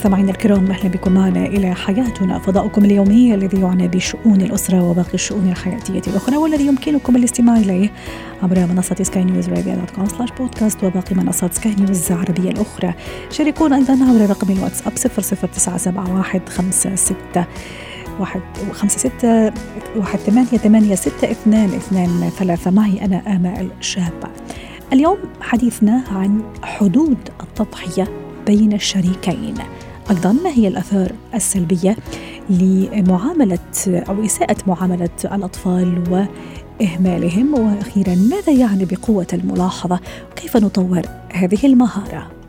مستمعينا الكرام أهلا بكم معنا إلى حياتنا. فضاؤكم اليومي الذي يعنى بشؤون الأسرة وباقي الشؤون الحياتية الأخرى والذي يمكنكم الاستماع إليه عبر منصة سكاي نيوز dot com slash بودكاست وباقي منصات سكاي نيوز العربية الأخرى. شاركونا أيضا عبر رقم الواتساب 00971 56 واحد خمسة ستة واحد ثمانية ثمانية ستة اثنان اثنان ثلاثة. معي أنا آمال شابة. اليوم حديثنا عن حدود التضحية بين الشريكين. أيضا ما هي الآثار السلبية لمعاملة أو إساءة معاملة الأطفال وإهمالهم؟ وأخيرا ماذا يعني بقوة الملاحظة؟ وكيف نطور هذه المهارة؟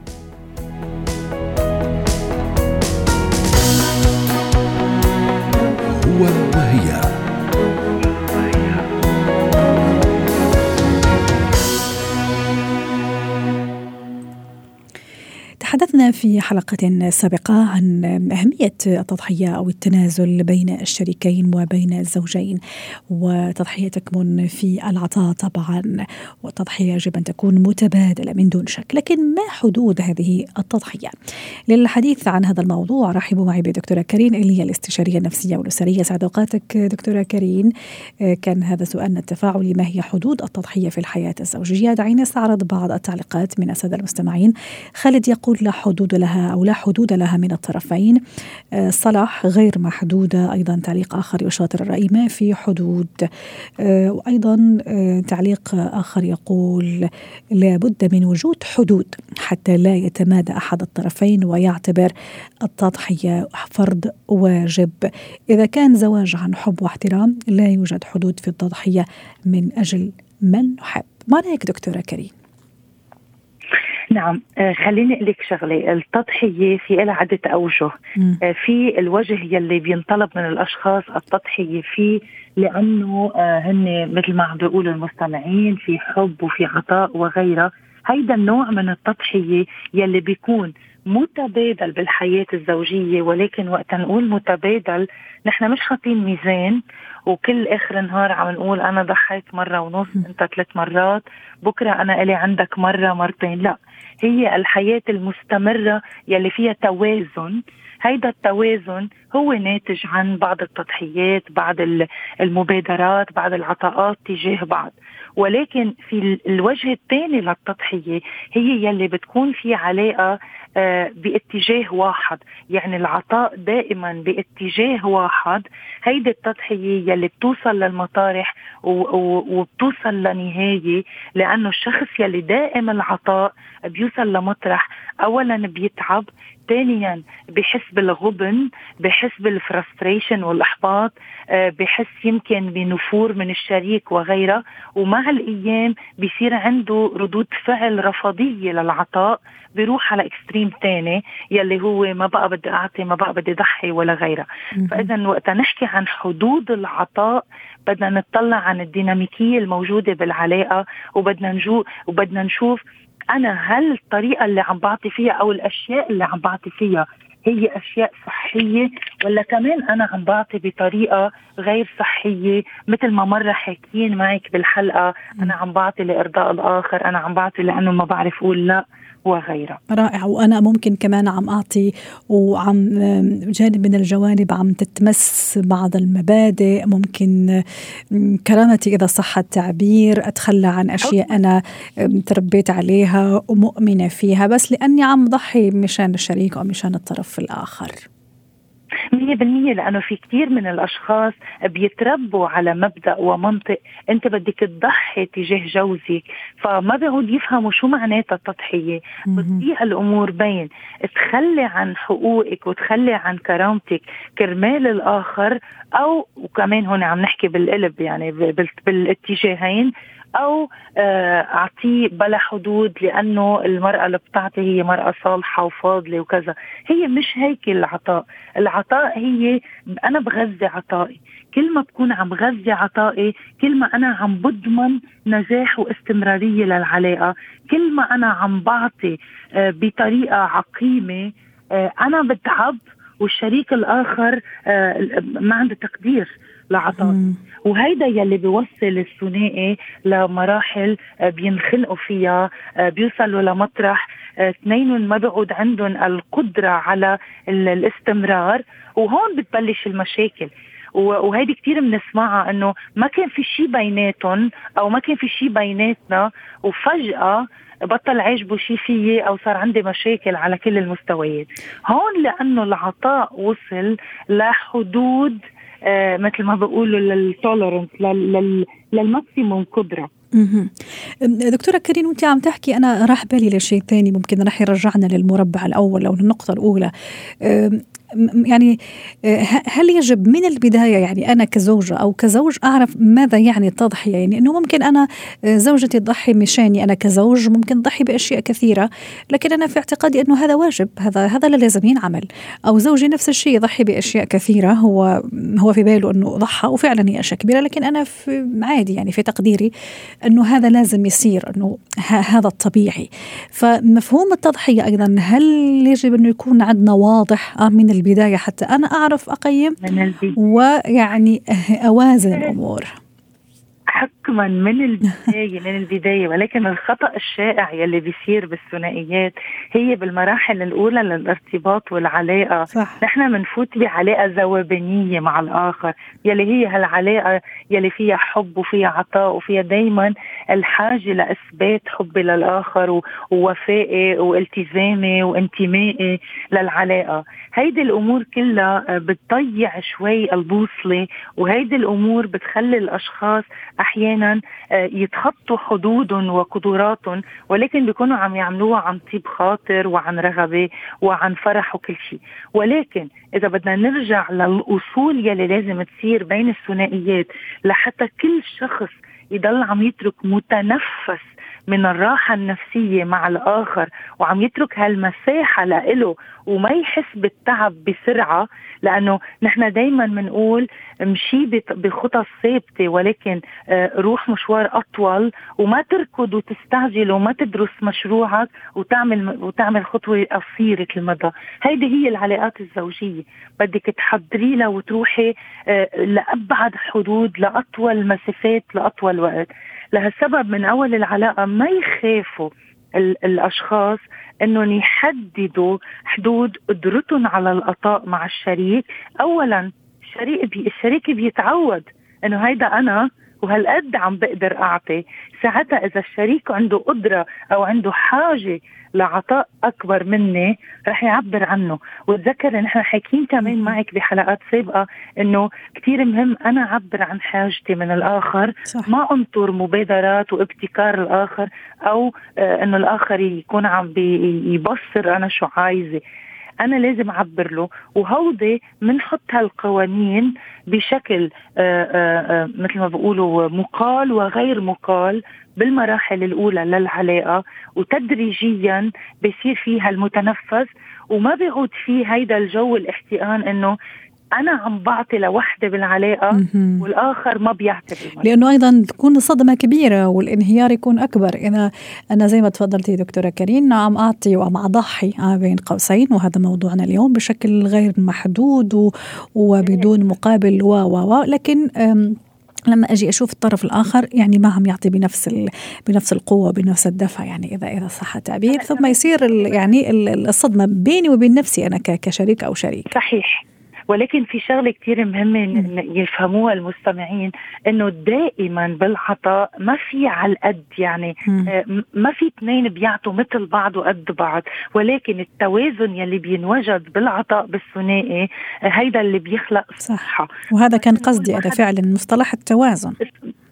تحدثنا في حلقة سابقة عن أهمية التضحية أو التنازل بين الشريكين وبين الزوجين وتضحية تكمن في العطاء طبعا والتضحية يجب أن تكون متبادلة من دون شك. لكن ما حدود هذه التضحية؟ للحديث عن هذا الموضوع رحبوا معي بدكتورة كريم اللي هي الاستشارية النفسية والأسرية. سعد أوقاتك دكتورة كريم. كان هذا سؤالنا التفاعلي ما هي حدود التضحية في الحياة الزوجية. دعينا نستعرض بعض التعليقات من السادة المستمعين. خالد يقول حدود لها أو لا حدود لها من الطرفين. آه، صلاح غير محدودة أيضا تعليق آخر يشاطر الرأي ما في حدود. آه، وأيضا آه، تعليق آخر يقول لابد من وجود حدود حتى لا يتمادى أحد الطرفين ويعتبر التضحية فرض واجب. إذا كان زواج عن حب واحترام لا يوجد حدود في التضحية من أجل من نحب ما رأيك دكتورة كريم؟ نعم آه خليني أقول لك شغلة. التضحية في لها عدة أوجه. آه في الوجه يلي بينطلب من الأشخاص التضحية فيه لأنه آه هن مثل ما عم بيقولوا المستمعين في حب وفي عطاء وغيرها هيدا النوع من التضحية يلي بيكون متبادل بالحياة الزوجية ولكن وقت نقول متبادل نحن مش حاطين ميزان وكل آخر نهار عم نقول أنا ضحيت مرة ونص أنت ثلاث مرات بكرة أنا إلي عندك مرة مرتين لا. هي الحياة المستمرة يلي فيها توازن. هيدا التوازن هو ناتج عن بعض التضحيات بعض المبادرات بعض العطاءات تجاه بعض. ولكن في الوجه الثاني للتضحية هي يلي بتكون في علاقة باتجاه واحد. يعني العطاء دائما باتجاه واحد. هيدي التضحية يلي بتوصل للمطارح وبتوصل لنهاية لأنه الشخص يلي دائم العطاء بيوصل لمطرح أولا بيتعب ثانيا بحس بالغبن بحس بال frustration والإحباط آه، بحس يمكن بنفور من الشريك وغيرها ومع الأيام بيصير عنده ردود فعل رفضية للعطاء بيروح على extreme ثاني يلي هو ما بقى بدي أعطي ما بقى بدي ضحي ولا غيرها فاذا وقت نحكي عن حدود العطاء بدنا نطلع عن الديناميكية الموجودة بالعلاقة وبدنا نجو وبدنا نشوف أنا هل الطريقة اللي عم بعطي فيها أو الأشياء اللي عم بعطي فيها هي أشياء صحية؟ ولا كمان أنا عم بعطي بطريقة غير صحية؟ مثل ما مرة حاكيين معك بالحلقة أنا عم بعطي لإرضاء الآخر أنا عم بعطي لأنه ما بعرف أقول لا. وغيرها. رائع. وأنا ممكن كمان عم أعطي وعم جانب من الجوانب عم تتمس بعض المبادئ. ممكن كرامتي إذا صح التعبير أتخلى عن أشياء أنا تربيت عليها ومؤمنة فيها بس لأني عم ضحي مشان الشريك أو مشان الطرف الآخر. مية بالمية لأنه في كثير من الأشخاص بيتربوا على مبدأ ومنطق. أنت بدك تضحي تجاه جوزك فما بيعود يفهموا شو معناتها التضحية. بتضيع الأمور بين تخلي عن حقوقك وتخلي عن كرامتك كرمال الآخر أو وكمان هون عم نحكي بالقلب يعني بالاتجاهين أو آه، أعطيه بلا حدود لأنه المرأة اللي بتعطي هي مرأة صالحة وفاضلة وكذا. هي مش هيك العطاء. العطاء هي أنا بغذي عطائي. كل ما بكون عم غذي عطائي كل ما أنا عم بضمن نجاح واستمرارية للعلاقة كل ما أنا عم بعطي آه، بطريقة عقيمة آه، أنا بتعب والشريك الآخر ما عنده تقدير. لعطائي وهيدا يلي بيوصل الثنائي لمراحل آه، بينخنقوا فيها بيوصلوا لمطرح اثنين ما بيعود عندهم القدرة على الاستمرار وهون بتبلش المشاكل. وهيدي كثير بنسمعها إنه ما كان في شيء بيناتهم أو ما كان في شيء بيناتنا وفجأة بطل عاجبه شيء فيي أو صار عندي مشاكل على كل المستويات. هون لأنه العطاء وصل لحدود آه مثل ما بقولوا لل tolerance لل maximum قدرة. دكتورة كريم وانت عم تحكي أنا راح بالي لشيء ثاني ممكن راح يرجعنا للمربع الأول أو للنقطة الأولى. يعني آه، هل يجب من البداية يعني أنا كزوجة أو كزوج أعرف ماذا يعني التضحية؟ يعني إنه ممكن أنا آه، زوجتي تضحي مشاني أنا كزوج ممكن تضحي بأشياء كثيرة لكن أنا في اعتقادي إنه هذا واجب هذا هذا لا لازم ينعمل. أو زوجي نفس الشيء يضحي بأشياء كثيرة هو هو في باله إنه ضحى وفعلا هي أشياء كبيرة لكن أنا في عادي يعني في تقديري إنه هذا لازم يصير إنه هذا الطبيعي. فمفهوم التضحية أيضا هل يجب إنه يكون عندنا واضح آه، من البداية حتى أنا أعرف أقيم ويعني أوازن الأمور. حكما من البداية من البداية ولكن الخطأ الشائع يلي بيصير بالثنائيات هي بالمراحل الأولى للارتباط والعلاقة صح. نحن بنفوت بعلاقة زوبانيه مع الآخر يلي هي هالعلاقة يلي فيها حب وفيها عطاء وفيها دائما الحاجة لإثبات حبي للآخر ووفائي والتزامي وانتمائي للعلاقة هيدي الأمور كلها بتضيع شوي البوصلة وهيدي الأمور بتخلي الأشخاص أحيانا آه، يتخطوا حدودهم وقدراتهم ولكن بيكونوا عم يعملوها عن طيب خاطر وعن رغبة وعن فرح وكل شيء. ولكن إذا بدنا نرجع للأصول يلي لازم تصير بين الثنائيات لحتى كل شخص يضل عم يترك متنفس من الراحة النفسية مع الآخر وعم يترك هالمساحة لإله وما يحس بالتعب بسرعة لأنه نحن دايما بنقول مشي بخطى ثابتة ولكن آه، روح مشوار أطول وما تركض وتستعجل وما تدرس مشروعك وتعمل وتعمل خطوة قصيرة المدى. هيدي هي العلاقات الزوجية. بدك تحضري لها وتروحي آه، لأبعد حدود لأطول مسافات لأطول وقت. لهالسبب من أول العلاقة ما يخافوا الأشخاص إنهم يحددوا حدود قدرتهم على العطاء مع الشريك. اولا الشريك بي الشريك بيتعود إنه هيدا أنا وهالقد عم بقدر أعطي ساعتها إذا الشريك عنده قدرة أو عنده حاجة لعطاء أكبر مني رح يعبر عنه وتذكر نحن حاكيين كمان معك بحلقات سابقة إنه كثير مهم أنا أعبر عن حاجتي من الآخر صح. ما أنطر مبادرات وابتكار الآخر أو آه إنه الآخر يكون عم يبصر أنا شو عايزة أنا لازم أعبر له وهودي بنحط هالقوانين بشكل آه، آآ آه، مثل ما بيقولوا مقال وغير مقال بالمراحل الأولى للعلاقة وتدريجيا بصير فيها المتنفس وما بيعود فيه هيدا الجو الاحتقان إنه أنا عم بعطي لوحدة بالعلاقة والآخر ما بيعتبر لأنه أيضا تكون صدمه كبيرة والانهيار يكون أكبر. إذا أنا زي ما تفضلتي دكتورة كريم عم أعطي وعم أضحي آه، بين قوسين وهذا موضوعنا اليوم بشكل غير محدود وبدون مقابل و و لكن لما أجي أشوف الطرف الآخر يعني ما عم يعطي بنفس بنفس القوة بنفس الدفع يعني اذا إذا صح التعبير. ثم يصير يعني الصدمة بيني وبين نفسي أنا كشريك أو شريك. صحيح. ولكن في شغلة كثير مهمة يفهموها المستمعين إنه دائما بالعطاء ما في على القد يعني آه، ما في اثنين بيعطوا مثل بعض وقد بعض ولكن التوازن يلي بينوجد بالعطاء بالثنائي آه، هيدا اللي بيخلق صحة. وهذا كان قصدي أنا فعلا مصطلح التوازن.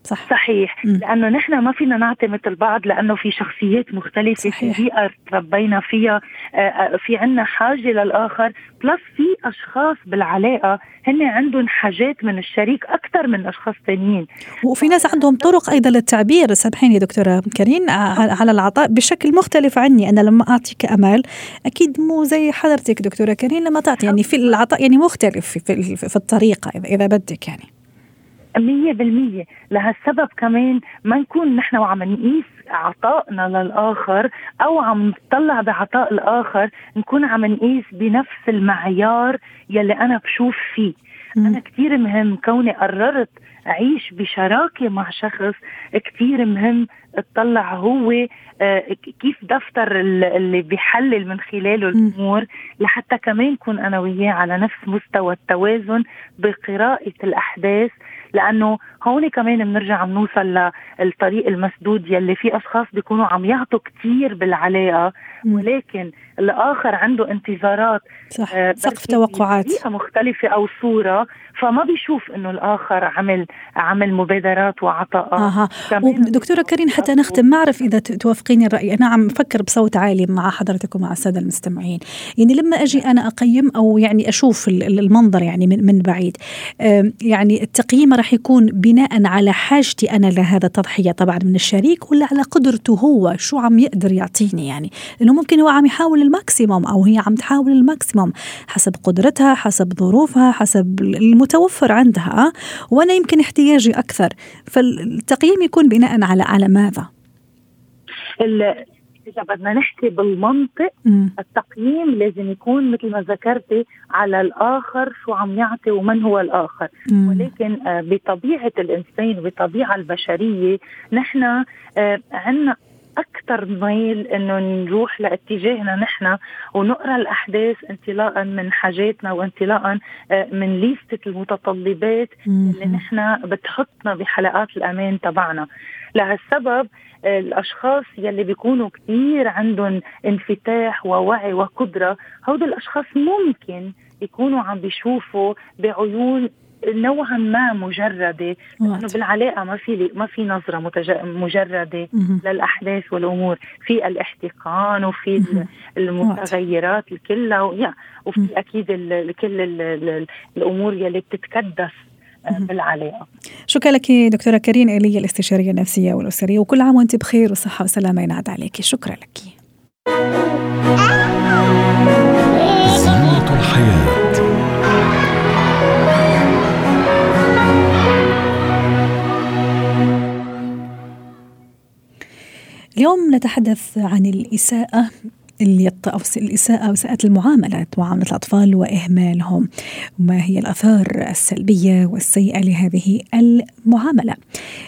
صح. صحيح. م. لأنه نحن ما فينا نعطي مثل بعض لأنه في شخصيات مختلفة صحيح. في بيئة تربينا فيها آه، آه، في عنا حاجة للآخر بلس في أشخاص بالعلاقة هن عندهم حاجات من الشريك أكثر من أشخاص ثانيين وفي ناس عندهم طرق أيضا للتعبير. سامحيني دكتورة كريم على العطاء. بشكل مختلف عني أنا لما أعطيك أمال أكيد مو زي حضرتك دكتورة كريم لما تعطي يعني في العطاء يعني مختلف في, في, في الطريقة إذا بدك يعني. مية بالمية. لهالسبب كمان ما نكون نحن وعم نقيس عطائنا للآخر أو عم نطلع بعطاء الآخر نكون عم نقيس بنفس المعيار يلي أنا بشوف فيه. أنا كثير مهم كوني قررت أعيش بشراكة مع شخص كثير مهم أطلع هو آه، كيف دفتر اللي بيحلل من خلاله الأمور لحتى كمان يكون أنا وياه على نفس مستوى التوازن بقراءة الأحداث لأنه هون كمان بنرجع بنوصل للطريق المسدود يلي في أشخاص بيكونوا عم يعطوا كثير بالعلاقة ولكن الآخر عنده انتظارات صح. آه سقف توقعات. مختلفة أو صورة فما بيشوف إنه الآخر عمل عمل مبادرات وعطاءات. أها. دكتورة كريم حتى نختم. ما أعرف إذا توافقيني الرأي. أنا عم بفكر بصوت عالي مع حضرتك ومع السادة المستمعين. يعني لما أجي أنا أقيم أو يعني أشوف المنظر يعني من من بعيد يعني التقييم راح يكون بناء على حاجتي أنا لهذا التضحية طبعا من الشريك ولا على قدرته هو؟ شو عم يقدر يعطيني يعني؟ لأنه ممكن هو عم يحاول ال maximum أو هي عم تحاول ال maximum حسب قدرتها حسب ظروفها حسب المتوفر عندها وأنا يمكن احتياجي أكثر. فالتقييم يكون بناء على على ماذا؟ إذا بدنا نحكي بالمنطق. التقييم لازم يكون مثل ما ذكرتي على الآخر شو عم يعطي ومن هو الآخر م. ولكن آه، بطبيعة الإنسان وبطبيعه البشرية نحن آه، عندنا أكثر ميل إنه نروح لاتجاهنا نحن ونقرأ الأحداث انطلاقا من حاجاتنا وانطلاقا آه، من ليستة المتطلبات اللي نحن بتحطنا بحلقات الأمان تبعنا لهالسبب الأشخاص يلي بيكونوا كثير عندهم انفتاح ووعي وقدرة هودي الأشخاص ممكن يكونوا عم بيشوفوا بعيون نوعا ما مجردة لأنه بالعلاقة ما في ما في نظرة مجردة للأحداث والأمور. في الاحتقان وفي المتغيرات كلها وفي أكيد كل الأمور يلي بتتكدس. بالعلاقه. شكرا لك دكتورة كريم إيلية الاستشارية النفسية والأسرية وكل عام وأنت بخير وصحة وسلامة ينعاد عليك شكرا لك. الحياة اليوم نتحدث عن الإساءة اللي الإساءة وإساءة المعاملة معاملة الأطفال وإهمالهم. ما هي الآثار السلبية والسيئة لهذه المعاملة.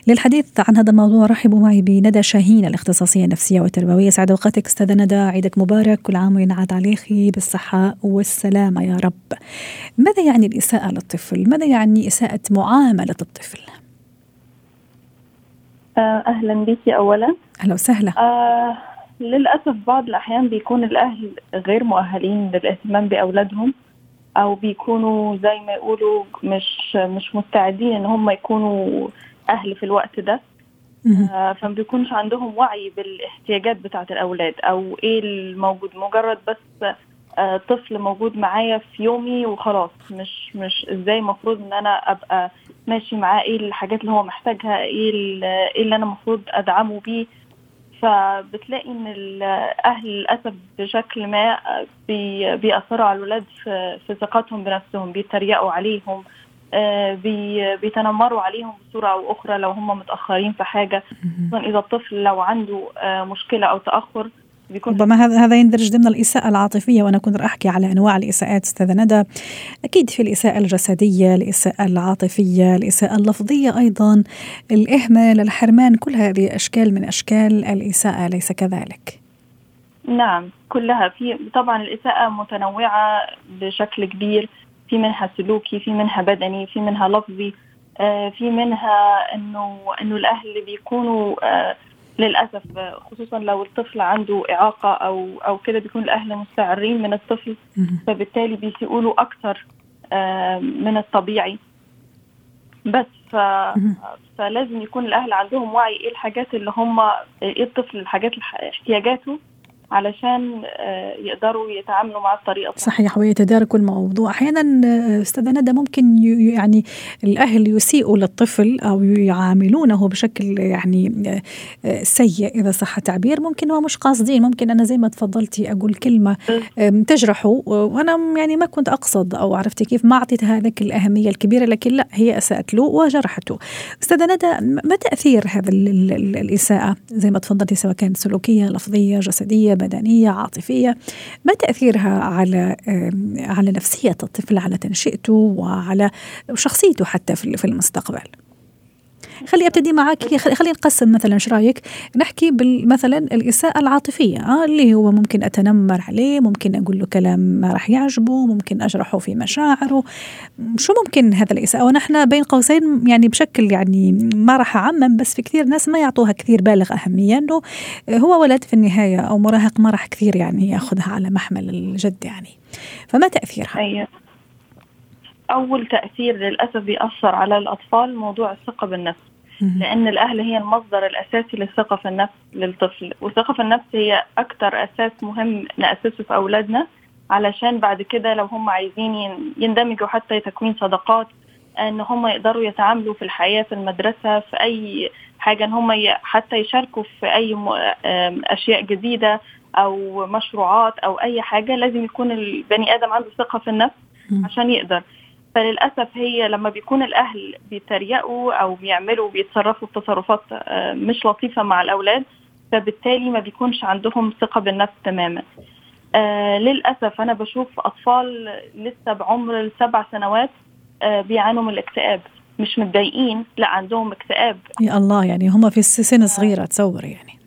للحديث عن هذا الموضوع رحبوا معي بندى شاهين الاختصاصية النفسية والتربوية. سعد أوقاتك أستاذة ندى. عيدك مبارك. كل عام وينعاد عليك بالصحة والسلامة يا رب. ماذا يعني الإساءة للطفل؟ ماذا يعني إساءة معاملة الطفل؟ آه، أهلا بك أولا. أهلا وسهلا. آه للأسف بعض الأحيان بيكون الأهل غير مؤهلين للاهتمام بأولادهم أو بيكونوا زي ما يقولوا مش مش مستعدين إن هم يكونوا أهل في الوقت ده. آه فما بيكونش عندهم وعي بالاحتياجات بتاعة الأولاد أو إيه الموجود. مجرد بس آه طفل موجود معايا في يومي وخلاص. مش مش إزاي المفروض إن أنا أبقى ماشي معاه؟ إيه الحاجات اللي هو محتاجها؟ إيه إيه اللي أنا المفروض أدعمه بيه؟ فبتلاقي إن الأهل للأسف بشكل ما بيأثروا على الولاد في, ثقتهم بنفسهم بيتريقوا عليهم آه، بيتنمروا عليهم بصورة أو أخرى لو هم متأخرين في حاجة. خصوصا إذا الطفل لو عنده آه، مشكلة أو تأخر بيكون ربما هذا هذا يندرج ضمن الإساءة العاطفية وأنا كنت راح أحكي على أنواع الإساءات أستاذة ندى. أكيد في الإساءة الجسدية الإساءة العاطفية الإساءة اللفظية أيضا. الاهمال الحرمان كل هذه أشكال من أشكال الإساءة اليس كذلك؟ نعم كلها. في طبعا الإساءة متنوعة بشكل كبير. في منها سلوكي في منها بدني في منها لفظي آه، في منها انه إنه الأهل بيكونوا آه، للأسف خصوصا لو الطفل عنده إعاقة أو أو كده بيكون الأهل مستعرين من الطفل فبالتالي بيسيئوا له أكثر من الطبيعي. بس ف... فلازم يكون الأهل عندهم وعي إيه الحاجات اللي هم إيه الطفل الحاجات احتياجاته علشان آه، يقدروا يتعاملوا مع الطريقة صحيح ويتداركوا الموضوع. أحيانا آه، أستاذة ندى ممكن يعني الأهل يسيئوا للطفل أو يعاملونه بشكل يعني آه، سيء إذا صح التعبير. ممكن هو مش قاصدين. ممكن أنا زي ما تفضلتي أقول كلمة تجرحه. وأنا يعني ما كنت أقصد أو عرفتي كيف ما أعطيت هذاك الأهمية الكبيرة لكن لا هي أساءت له وجرحته. أستاذة ندى ما تأثير هذا الإساءة؟ زي ما تفضلتي سواء كانت سلوكية لفظية جسدية بدنية عاطفية ما تأثيرها على على نفسية الطفل على تنشئته وعلى شخصيته حتى في المستقبل. خلي أبتدي معك خلينا نقسم مثلا إيش رأيك؟ نحكي مثلا الإساءة العاطفية آه اللي هو ممكن أتنمر عليه ممكن أقول له كلام ما راح يعجبه ممكن اجرحه في مشاعره. شو ممكن هذا الإساءة؟ ونحن بين قوسين يعني بشكل يعني ما راح أعمم بس في كثير ناس ما يعطوها كثير بالغ أهمية إنه هو ولد في النهاية أو مراهق ما راح كثير يعني يأخذها على محمل الجد يعني. فما تأثيرها؟ أيه. أول تأثير للأسف بيأثر على الأطفال موضوع الثقة بالنفس. لأن الأهل هي المصدر الأساسي للثقه في النفس للطفل. والثقه في النفس هي أكثر أساس مهم نأسسه في أولادنا علشان بعد كده لو هم عايزين يندمجوا حتى تكوين صداقات إن هم يقدروا يتعاملوا في الحياة في المدرسة في أي حاجة إن هم حتى يشاركوا في أي أشياء جديدة أو مشروعات أو أي حاجة لازم يكون البني آدم عنده ثقة في النفس عشان يقدر. فللأسف هي لما بيكون الأهل بيتريقوا أو بيعملوا بيتصرفوا بتصرفات آه، مش لطيفة مع الأولاد فبالتالي ما بيكونش عندهم ثقة بالنفس تماما. آه للأسف أنا بشوف أطفال لسه بعمر السبع سنوات آه بيعانوا من الاكتئاب. مش متضايقين لا عندهم اكتئاب. يا الله يعني هم في سن صغيره تصور يعني.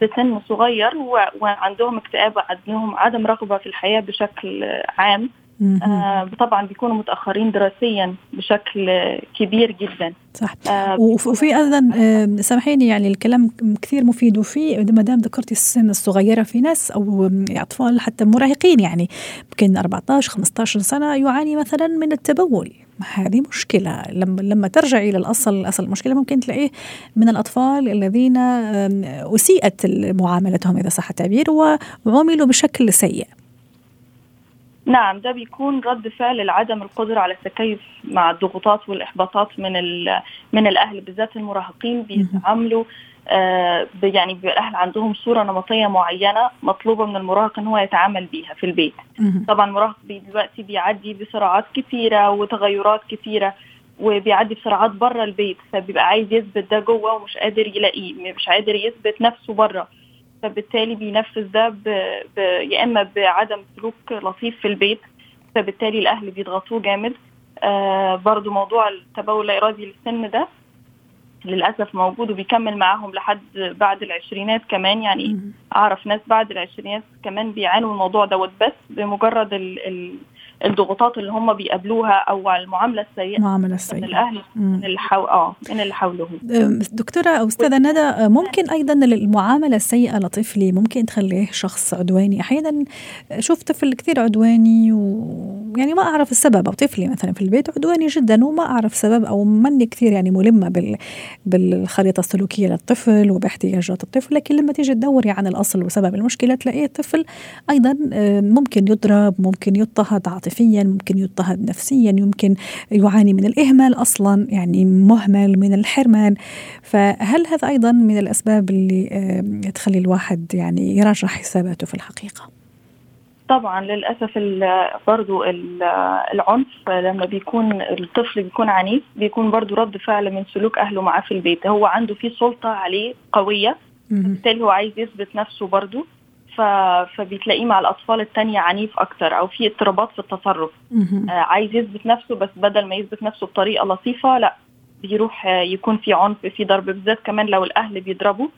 في سن صغير وعندهم اكتئاب عندهم عدم رغبة في الحياة بشكل عام. آه طبعا بيكونوا متأخرين دراسيا بشكل كبير جدا. صح. آه وفي أيضا آه سامحيني يعني الكلام كثير مفيد. وفي ما دام ذكرتي السن الصغيرة في ناس أو أطفال حتى مراهقين يعني يمكن 14 15 سنة يعاني مثلا من التبول. هذه مشكلة. لما لما ترجعي للأصل أصل المشكلة ممكن تلاقيه من الأطفال الذين أسيئت معاملتهم إذا صح التعبير وعملوا بشكل سيء. نعم ده بيكون رد فعل لعدم القدرة على التكيف مع الضغوطات والإحباطات من من الأهل بالذات المراهقين بيتعاملوا آه يعني بيبقى الأهل عندهم صورة نمطية معينة مطلوبة من المراهق إن هو يتعامل بيها في البيت. طبعا المراهق دلوقتي بيعدي بصراعات كثيرة وتغيرات كثيرة وبيعدي بصراعات بره البيت فبيبقى عايز يثبت ده جوه ومش قادر يلاقيه مش قادر يثبت نفسه بره فبالتالي بينفذ ده ب... ب... يا إما بعدم سلوك لطيف في البيت فبالتالي الأهل بيضغطوه جامد. آه برضو موضوع التبول لا ارادي للسن ده للأسف موجود وبيكمل معاهم لحد بعد العشرينات كمان. يعني أعرف ناس بعد العشرينات كمان بيعانوا الموضوع دوت بس بمجرد ال... ال... الضغوطات اللي هم بيقابلوها أو المعاملة السيئة المعاملة السيئة. من الاهل من اللي حو... آه من اللي حولهم. دكتورة أو أستاذة ندى ممكن أيضا المعاملة السيئة لطفلي ممكن تخليه شخص عدواني؟ أحيانا شوف طفل كثير عدواني ويعني ما أعرف السبب أو طفلي مثلا في البيت عدواني جدا وما أعرف سبب أو ماني كثير يعني ملمة بال... بالخريطة السلوكية للطفل وباحتياجات الطفل لكن لما تيجي تدوري عن الأصل وسبب المشكلة تلاقيه الطفل أيضا ممكن يضرب ممكن يضطهد عاطفيا ممكن يضطهد نفسيا يمكن يعاني من الإهمال أصلا يعني مهمل من الحرمان. فهل هذا أيضا من الأسباب اللي تخلي الواحد يعني يراجع حساباته في الحقيقة؟ طبعا للأسف برضو العنف لما بيكون الطفل بيكون عنيف بيكون برضو رد فعل من سلوك أهله معاه في البيت. هو عنده في سلطة عليه قوية بالتالي هو عايز يثبت نفسه برضو فبتلاقيه مع الأطفال التانية عنيف أكتر أو في اضطرابات في التصرف. آه عايز يثبت نفسه بس بدل ما يثبت نفسه بطريقة لطيفة لا بيروح آه يكون في عنف في ضرب بالذات كمان لو الأهل بيضربوا.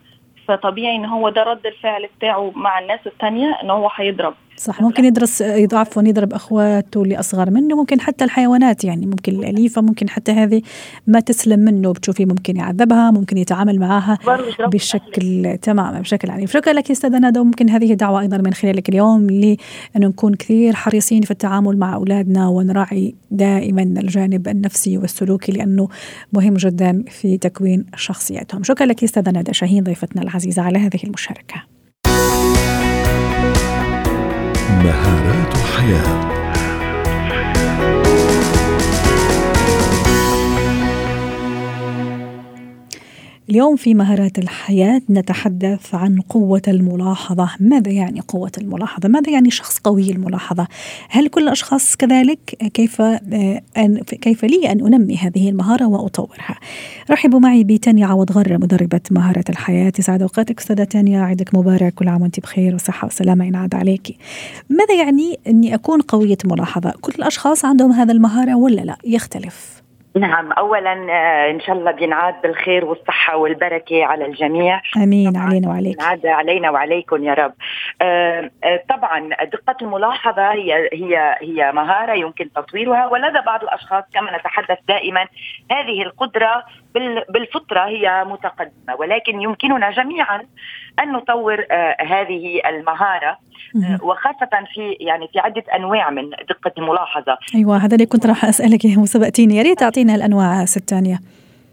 فطبيعي إن هو ده رد الفعل بتاعه مع الناس التانية إن هو هيضرب. صح ممكن يدرس يضعف يضرب أخواته اللي أصغر منه ممكن حتى الحيوانات يعني ممكن الأليفة ممكن حتى هذه ما تسلم منه بتشوفي ممكن يعذبها ممكن يتعامل معها بشكل تمام بشكل عنيف. شكرا لك أستاذة ندى وممكن هذه دعوة أيضا من خلالك اليوم لأنه نكون كثير حريصين في التعامل مع أولادنا ونراعي دائما الجانب النفسي والسلوكي لأنه مهم جدا في تكوين شخصيتهم شكرا لك أستاذة ندى شاهين ضيفتنا العزيزة على هذه المشاركة. مهارات حياة. اليوم في مهارات الحياة نتحدث عن قوة الملاحظة ماذا يعني قوة الملاحظة؟ ماذا يعني شخص قوي الملاحظة؟ هل كل الأشخاص كذلك؟ كيف أن كيف لي أن أنمي هذه المهارة وأطورها؟ رحبوا معي بتانيا عوض غر مدربة مهارة الحياة يسعد أوقاتك أستاذة تانيا عيدك مبارك كل عام وأنت بخير وصحة وسلامة ينعاد عليك ماذا يعني أني أكون قوية ملاحظة؟ كل الأشخاص عندهم هذا المهارة ولا لا؟ يختلف نعم اولا آه، إن شاء الله بينعاد بالخير والصحة والبركة على الجميع. آمين علينا وعليك. ينعاد علينا وعليكم يا رب. آه، آه، طبعا دقة الملاحظة هي هي هي مهارة يمكن تطويرها ولدى بعض الأشخاص كما نتحدث دائما هذه القدرة بالفطرة هي متقدمة ولكن يمكننا جميعا أن نطور هذه المهارة وخاصة في يعني في عدة أنواع من دقة الملاحظة. أيوه هذا اللي كنت راح أسألك وسبقتيني يا ريت تعطينا الأنواع ست ثانية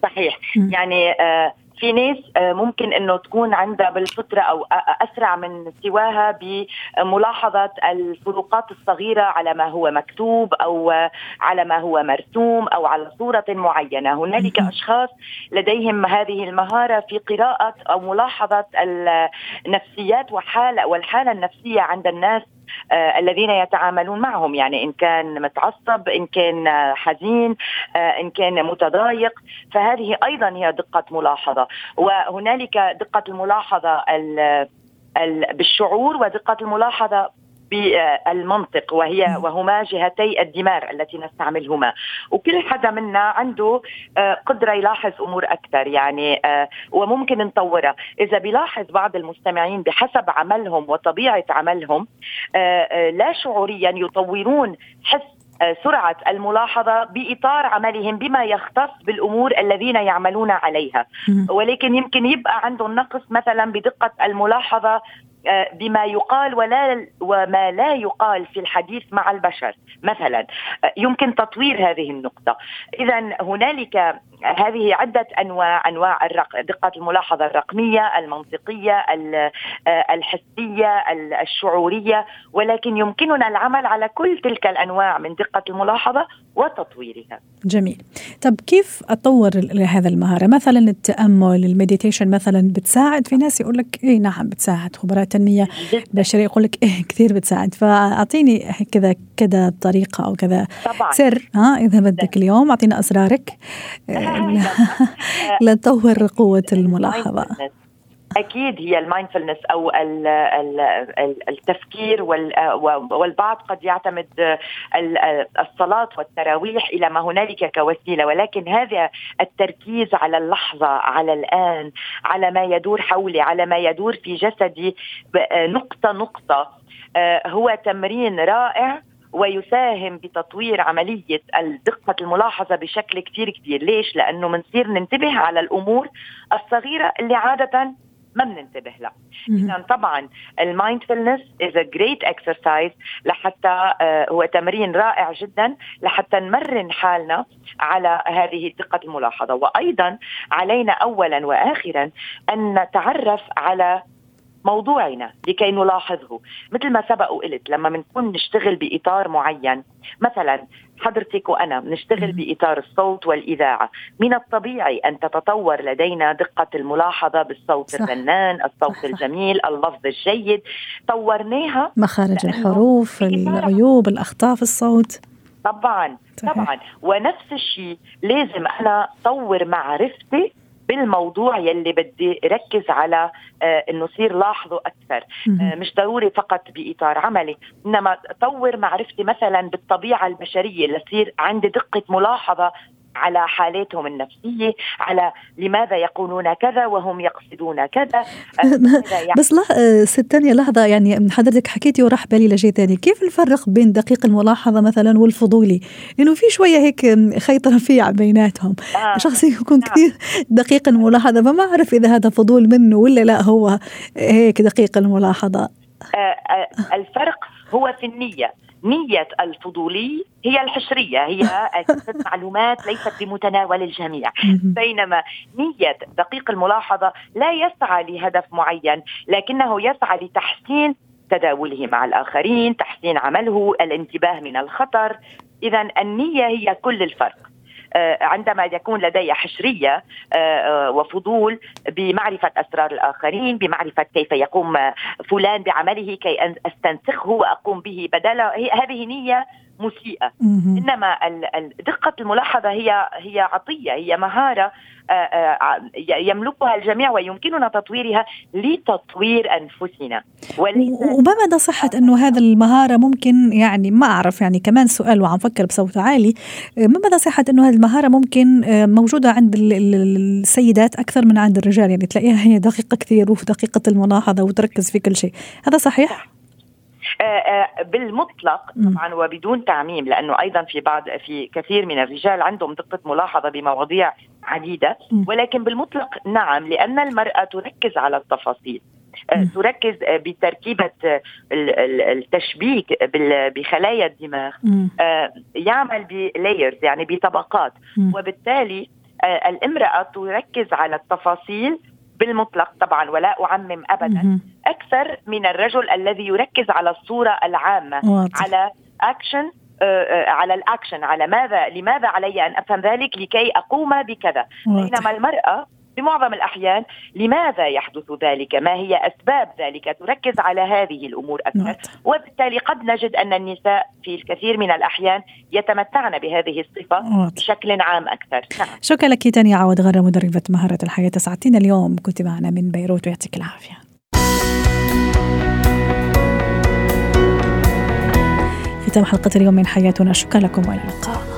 صحيح يعني آه في ناس آه، ممكن إنه تكون عندها بالفطرة أو أسرع من سواها بملاحظة الفروقات الصغيرة على ما هو مكتوب أو على ما هو مرسوم أو على صورة معينة، هنالك أشخاص لديهم هذه المهارة في قراءة أو ملاحظة النفسيات وحالة والحالة النفسية عند الناس آه الذين يتعاملون معهم يعني إن كان متعصب إن كان حزين آه إن كان متضايق. فهذه أيضا هي دقة ملاحظة. وهنالك دقة الملاحظة بالشعور ودقة الملاحظة بالمنطق وهي وهما جهتي الدماغ التي نستعملهما. وكل حدا منا عنده آه، قدرة يلاحظ أمور أكثر يعني آه، وممكن نطورها. إذا بيلاحظ بعض المستمعين بحسب عملهم وطبيعة عملهم آه، لا شعوريا يطورون حس سرعة الملاحظة بإطار عملهم بما يختص بالأمور الذين يعملون عليها. ولكن يمكن يبقى عندهم نقص مثلا بدقة الملاحظة بما يقال ولا وما لا يقال في الحديث مع البشر. مثلا آه، يمكن تطوير هذه النقطة. إذا هنالك هذه عدة أنواع أنواع الرق... دقة الملاحظة الرقمية المنطقية آه، الحسية الشعورية ولكن يمكننا العمل على كل تلك الأنواع من دقة الملاحظة وتطويرها. جميل. طب كيف أطور هذا المهارة؟ مثلا التأمل المديتيشن مثلا بتساعد؟ في ناس يقول لك إيه نعم بتساعد خبراء التنمية البشرية يقول لك إيه كثير بتساعد. فأعطيني كذا كذا طريقة أو كذا طبعا. سر ها إذا بدك اليوم أعطينا أسرارك. لتطور قوة الملاحظة. أكيد هي المايندفولنس أو التفكير والبعض قد يعتمد الصلاة والتراويح إلى ما هنالك كوسيلة ولكن هذا التركيز على اللحظة على الآن على ما يدور حولي على ما يدور في جسدي نقطة نقطة آه، هو تمرين رائع ويساهم بتطوير عملية دقة الملاحظة بشكل كتير كتير. ليش؟ لأنه منصير ننتبه على الأمور الصغيرة اللي عادة ما بننتبه لها. اذا طبعا ال mindfulness is a great exercise لحتى uh, هو تمرين رائع جدا لحتى نمرن حالنا على هذه دقه الملاحظة. وأيضا علينا اولا واخرا أن نتعرف على موضوعنا لكي نلاحظه مثل ما سبق وقلت لما بنكون نشتغل بإطار معين مثلا حضرتك وأنا بنشتغل بإطار الصوت والإذاعة من الطبيعي أن تتطور لدينا دقة الملاحظة بالصوت صح. الرنان الصوت صح. الجميل اللفظ الجيد طورناها مخارج الحروف العيوب الأخطاء في الصوت طبعا. طبعا ونفس الشيء لازم أنا طور معرفتي بالموضوع يلي بدي ركز على آه إنه صير لاحظه أكثر. آه مش ضروري فقط بإطار عملي إنما طور معرفتي مثلا بالطبيعة البشرية لصير عندي دقة ملاحظة على حالاتهم النفسية على لماذا يقولون كذا وهم يقصدون كذا. يعني؟ بس لا ست تانية لحظة يعني حضرتك حكيتي وراح بالي لشيء ثاني. كيف الفرق بين دقيق الملاحظة مثلا والفضولي؟ لأنه في شوية هيك خيط رفيع بيناتهم. آه. شخص يكون نعم. كثير دقيق الملاحظة فما أعرف إذا هذا فضول منه ولا لا هو هيك دقيق الملاحظة. آه آه الفرق هو في النية. نية الفضولي هي الحشرية هي معلومات ليست بمتناول الجميع. بينما نية دقيق الملاحظة لا يسعى لهدف معين لكنه يسعى لتحسين تداوله مع الآخرين تحسين عمله الانتباه من الخطر. اذا النية هي كل الفرق. عندما يكون لدي حشرية آه، آه، وفضول بمعرفة أسرار الآخرين بمعرفة كيف يقوم فلان بعمله كي أستنسخه وأقوم به بدل هذه نية مسيئة. إنما دقة الملاحظة هي هي عطية هي مهارة آه، آه، يملكها الجميع ويمكننا تطويرها لتطوير أنفسنا. وما مدى صحة إنه هذا المهارة ممكن يعني ما أعرف يعني كمان سؤال وعم فكر بصوت عالي. آه، ما مدى صحة إنه هذه المهارة ممكن موجودة عند السيدات أكثر من عند الرجال؟ يعني تلاقيها هي دقيقة كثير وفي دقيقة الملاحظة وتركز في كل شيء. هذا صحيح؟ آه، بالمطلق طبعا وبدون تعميم لأنه أيضا في بعض في كثير من الرجال عندهم دقة ملاحظة بمواضيع عديدة. ولكن بالمطلق نعم لأن المرأة تركز على التفاصيل. آه، تركز بتركيبة التشبيك بخلايا الدماغ. يعمل ب layers يعني بطبقات. وبالتالي الامرأة تركز على التفاصيل بالمطلق طبعا ولا أعمم ابدا. أكثر من الرجل الذي يركز على الصورة العامة واضح. على اكشن آه، آه، على الاكشن على ماذا لماذا علي أن أفهم ذلك لكي أقوم بكذا. بينما المرأة في معظم الأحيان لماذا يحدث ذلك؟ ما هي أسباب ذلك؟ تركز على هذه الأمور أكثر. وبالتالي قد نجد أن النساء في الكثير من الأحيان يتمتعن بهذه الصفة بشكل عام أكثر. نعم. شكرا لك تانيا عوض غرة مدربة مهارة الحياة ساعتين اليوم. كنت معنا من بيروت ويعطيك العافية. ختام حلقة اليوم من حياتنا. شكرا لكم والى اللقاء